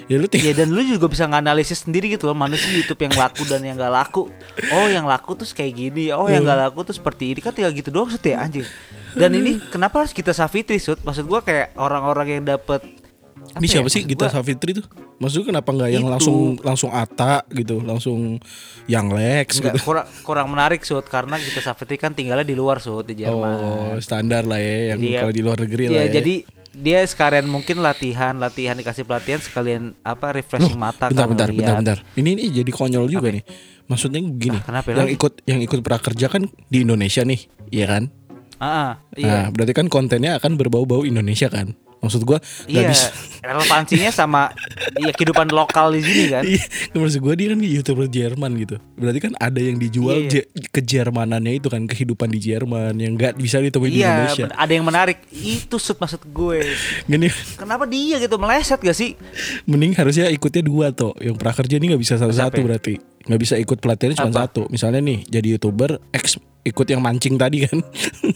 Ya lu tinggal Iya dan lu juga bisa nganalisis sendiri gitu loh mana sih YouTube yang laku dan yang gak laku. Oh yang laku tuh kayak gini, oh yang gak laku tuh seperti ini kan tinggal gitu doang sud ya anjing. Dan ini kenapa harus kita Savitri sud? Maksud gua kayak orang-orang yang dapet Ini ya, siapa sih maksud Gita gua- Savitri tuh? Maksudnya kenapa nggak yang Itu. langsung langsung Ata gitu, langsung yang Lex Enggak, gitu? kurang kurang menarik sud karena kita Savitri kan tinggalnya di luar sud di Jerman. Oh standar lah ya, yang Jadi ya- kalau di luar negeri Iya, lah ya. jadi dia sekalian mungkin latihan, latihan dikasih pelatihan sekalian apa refreshing mata bentar, bentar, ngeliat. bentar, bentar. Ini ini jadi konyol juga nih. Maksudnya begini, Ah, kenapa yang lagi? ikut yang ikut prakerja kan di Indonesia nih, iya kan? Ah, ah, iya. Nah, berarti kan kontennya akan berbau-bau Indonesia kan? Maksud gua nggak Iya, bisa. relevansinya sama ya kehidupan lokal di sini kan. Iya, maksud gue dia kan youtuber Jerman gitu. Berarti kan ada yang dijual Iya. je- ke Jermanannya itu kan kehidupan di Jerman yang nggak bisa ditemui di Iya, Indonesia. ben- ada yang menarik. Itu sud maksud gue. Gini, Kenapa dia gitu meleset gak sih? mending harusnya ikutnya dua tuh. Yang prakerja ini nggak bisa satu-satu ya? berarti. Nggak bisa ikut pelatihannya cuma satu. Misalnya nih jadi youtuber X ikut yang mancing tadi kan.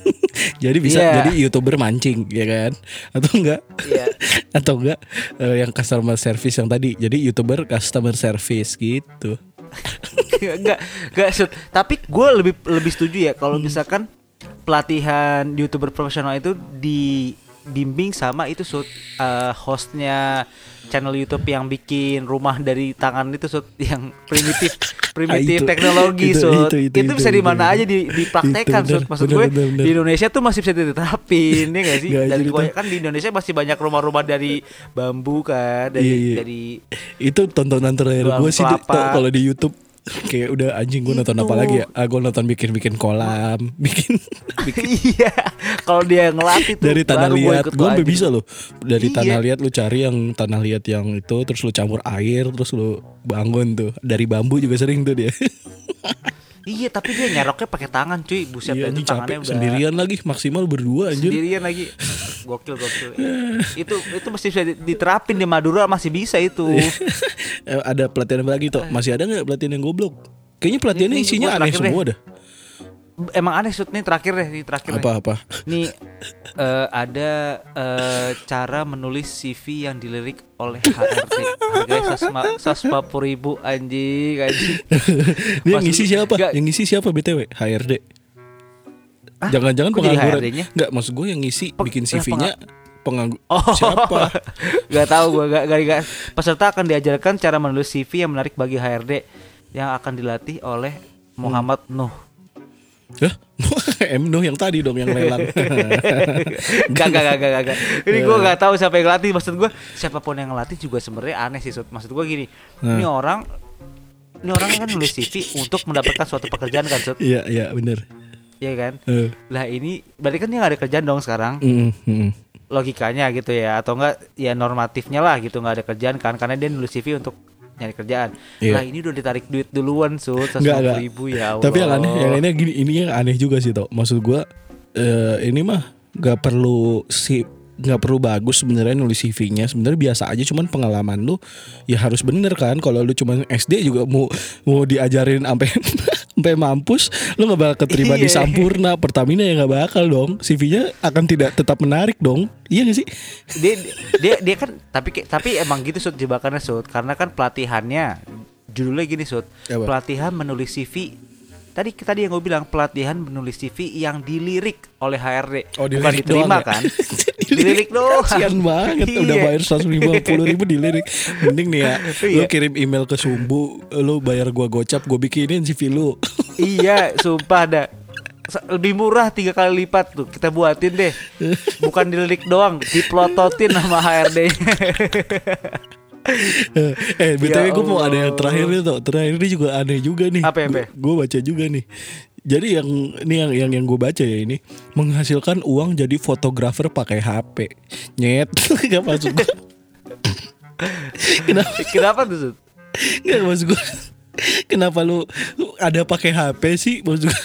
jadi bisa Iya. jadi youtuber mancing ya kan? Atau enggak? Iya. Atau enggak eh, yang customer service yang tadi. Jadi youtuber customer service gitu. Enggak, enggak. Tapi gue lebih lebih setuju ya kalau Hmm. misalkan pelatihan youtuber profesional itu di dibimbing sama itu eh, hostnya channel YouTube yang bikin rumah dari tangan itu sud yang primitif primitif Ah, itu, teknologi itu, sud. itu, itu, itu, bisa itu, di mana aja di, dipraktekkan Itu, sud. maksud bener, gue bener, bener. di Indonesia tuh masih bisa diterapin ya gak sih? Nggak, dari tuh- kan di Indonesia masih banyak rumah-rumah dari bambu kan dari Iya, iya. dari Itu tontonan terakhir gue sih kalau di YouTube kayak udah anjing gue nonton apa Itu. lagi ya? Ah, gue nonton bikin-bikin kolam, bikin iya kalau dia yang ngelatih tuh dari tanah liat. Gue lagi. bisa loh. Dari Iya. tanah liat lu cari yang tanah liat yang itu terus lu campur air terus lu bangun tuh. Dari bambu juga sering tuh dia. Iya tapi dia nyeroknya pakai tangan cuy Buset Iya itu tangannya capek udah sendirian lagi maksimal berdua anjir. Sendirian lagi Gokil gokil Itu itu masih bisa diterapin di Madura masih bisa itu Eh, ada pelatihan apa lagi tuh? Masih ada nggak pelatihan yang goblok? Kayaknya pelatihannya isinya aneh semua dah. Emang aneh shoot nih terakhir deh Nih terakhir deh. Apa-apa? Nih eh, ada eh, cara menulis CV yang dilirik oleh HRD Harganya sasma ribu anjing anjing Ini yang Maksud- ngisi siapa? nggak- Yang ngisi siapa BTW? HRD. Jangan-jangan pengangguran. Enggak, maksud gue yang ngisi Peng- bikin eh, CV-nya penganggur. Oh Siapa? Gak tahu gue gak, gak, gak. Peserta akan diajarkan cara menulis CV yang menarik bagi HRD Yang akan dilatih oleh Muhammad Nuh Hah? Nuh yang tadi dong yang lelang. Gak gak gak gak gak. Ini gue gak tahu siapa yang ngelatih Maksud gue siapa pun yang ngelatih juga sebenarnya aneh sih Sud. Maksud gue gini Nah. Ini orang Ini orang kan nulis CV untuk mendapatkan suatu pekerjaan kan Sud Iya, iya bener. Iya kan Eh, Lah ini Berarti kan dia gak ada kerjaan dong sekarang mm, mm. Logikanya gitu ya Atau enggak Ya normatifnya lah gitu nggak ada kerjaan kan Karena dia nulis CV untuk nyari kerjaan Iya. Lah ini udah ditarik duit duluan enggak. 150 ribu ya Allah Tapi yang aneh, yang ini gini, ini yang aneh juga sih tau. Maksud gua eh, ini mah gak perlu si nggak perlu bagus sebenarnya nulis CV-nya sebenarnya biasa aja cuman pengalaman lu ya harus bener kan kalau lu cuman SD juga mau mau diajarin sampai sampai mampus lu nggak bakal keterima di Iya. Sampurna Pertamina ya nggak bakal dong. CV-nya akan tidak tetap menarik dong. Iya gak sih? Dia dia dia kan tapi tapi emang gitu sud jebakannya sud. Karena kan pelatihannya judulnya gini sud. Pelatihan menulis CV tadi tadi yang gue bilang pelatihan menulis CV yang dilirik oleh HRD Oh, bukan dilirik diterima doang ya? kan? Dilirik. Doang. Kasian banget udah Iya. bayar 150 ribu dilirik. Mending nih ya Lu Iya. kirim email ke Sumbu Lu bayar gua gocap Gue bikinin CV lu. Iya sumpah ada. Lebih murah tiga kali lipat tuh kita buatin deh. Bukan dilirik doang diplototin sama HRD Eh BTW Ya gue mau ada yang terakhir nih tuh Terakhir ini juga aneh juga nih Apa ya? Gue baca juga nih Jadi yang ini yang yang yang gue baca ya ini menghasilkan uang jadi fotografer pakai HP. Nyet, gak masuk gue. Kenapa? kenapa tuh? Gak maksud gue. Kenapa lu lu ada pakai HP sih? Maksud gue.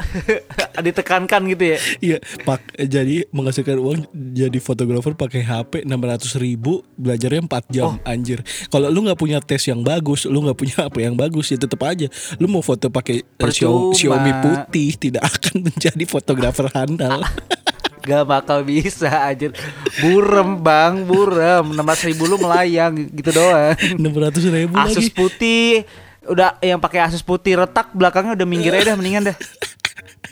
ditekankan gitu ya Iya, pak jadi menghasilkan uang jadi fotografer pakai HP 600 ribu belajarnya 4 jam Oh. anjir. Kalau lu nggak punya tes yang bagus, lu nggak punya HP yang bagus ya tetap aja lu mau foto pakai eh, Percuma. Xiaomi putih tidak akan menjadi fotografer handal. Gak bakal bisa aja Burem bang Burem 600 ribu lu melayang Gitu doang 600 ribu lagi. Asus putih Udah yang pakai Asus putih retak belakangnya udah minggir aja dah mendingan dah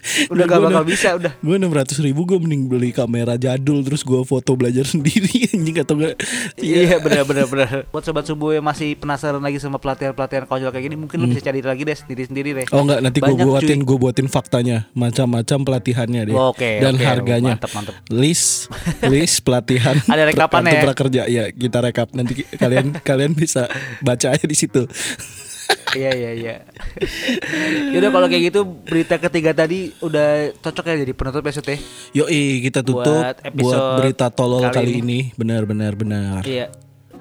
Udah gak bakal bisa udah. Gue 600 ribu gue mending beli kamera jadul terus gue foto belajar sendiri anjing atau enggak? Iya bener bener bener. Buat sobat subuh yang masih penasaran lagi sama pelatihan-pelatihan konyol kayak gini Mungkin lu bisa cari lagi deh sendiri-sendiri deh. Hmm. Oh enggak nanti gue buatin gue buatin faktanya. Macam-macam pelatihannya deh Oke, dan oke, harganya. Mantep, mantep. list list pelatihan Ada rekapannya kartu ya? prakerja. Ya kita rekap. Nanti kalian kalian bisa baca aja di situ Iya iya iya. Yaudah kalau kayak gitu Berita ketiga tadi Udah cocok ya jadi penutup ya Sut ya? Yoi kita tutup Buat buat, episode berita tolol kali kali, ini. ini. Benar benar benar. Iya.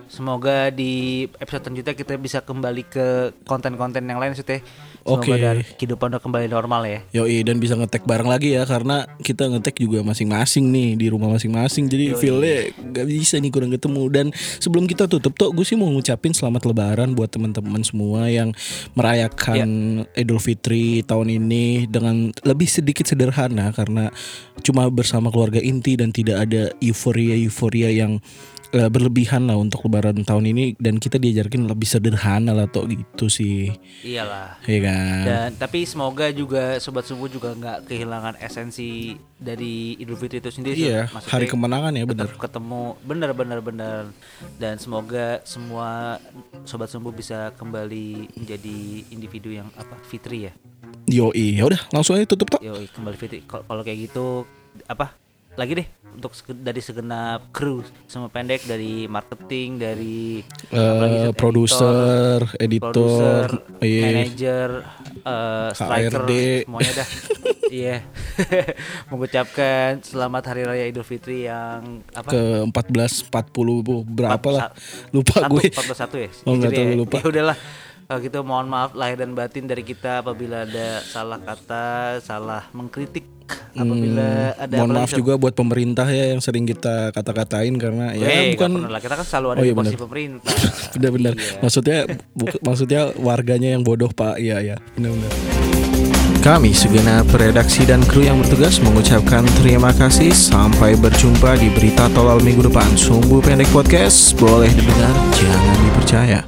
Semoga di episode selanjutnya kita bisa kembali ke konten-konten yang lain Sut Oke. dan kehidupan udah kembali normal ya. Yoi dan bisa ngetek bareng lagi ya karena kita ngetek juga masing-masing nih di rumah masing-masing. Jadi feelnya gak bisa nih kurang ketemu. Dan sebelum kita tutup tuh gue sih mau ngucapin selamat lebaran buat teman-teman semua yang merayakan Idul Fitri tahun ini dengan lebih sedikit sederhana. Karena cuma bersama keluarga inti dan tidak ada euforia-euforia yang eh, berlebihan lah untuk lebaran tahun ini dan kita diajarkan lebih sederhana lah toh gitu sih. Iyalah. Iya kan? Dan tapi semoga juga sobat subuh juga nggak kehilangan esensi dari Idul Fitri itu sendiri. Iya, Maksudnya hari kemenangan ya tetap ketemu bener bener bener dan semoga semua sobat subuh bisa kembali menjadi individu yang apa fitri ya. Yoi, ya udah langsung aja tutup tok. Yo kembali fitri. Kalau kayak gitu apa lagi deh untuk dari segenap kru semua pendek dari marketing dari Sud, produser, editor, produser, iya. manager, eh, striker, HRD. semuanya dah. Iya. Mengucapkan selamat hari raya Idul Fitri yang apa? ke 14 40 berapa lah. Lupa satu, gue. 41 ya. Oh, tahu, ya. lupa. Ya udahlah. Kalau gitu mohon maaf lahir dan batin dari kita apabila ada salah kata, salah mengkritik, apabila ada Hmm, Mohon apalagi maaf juga buat pemerintah ya yang sering kita kata-katain karena ya Weh, nggak bukan lah. kita kan selalu ada Oh, di iya, posisi benar. pemerintah. benar-benar Iya. maksudnya maksudnya warganya yang bodoh pak. Iya ya benar-benar kami segenap redaksi dan kru yang bertugas mengucapkan terima kasih. Sampai berjumpa di berita tolol minggu depan. Sumbu pendek podcast. Boleh didengar jangan dipercaya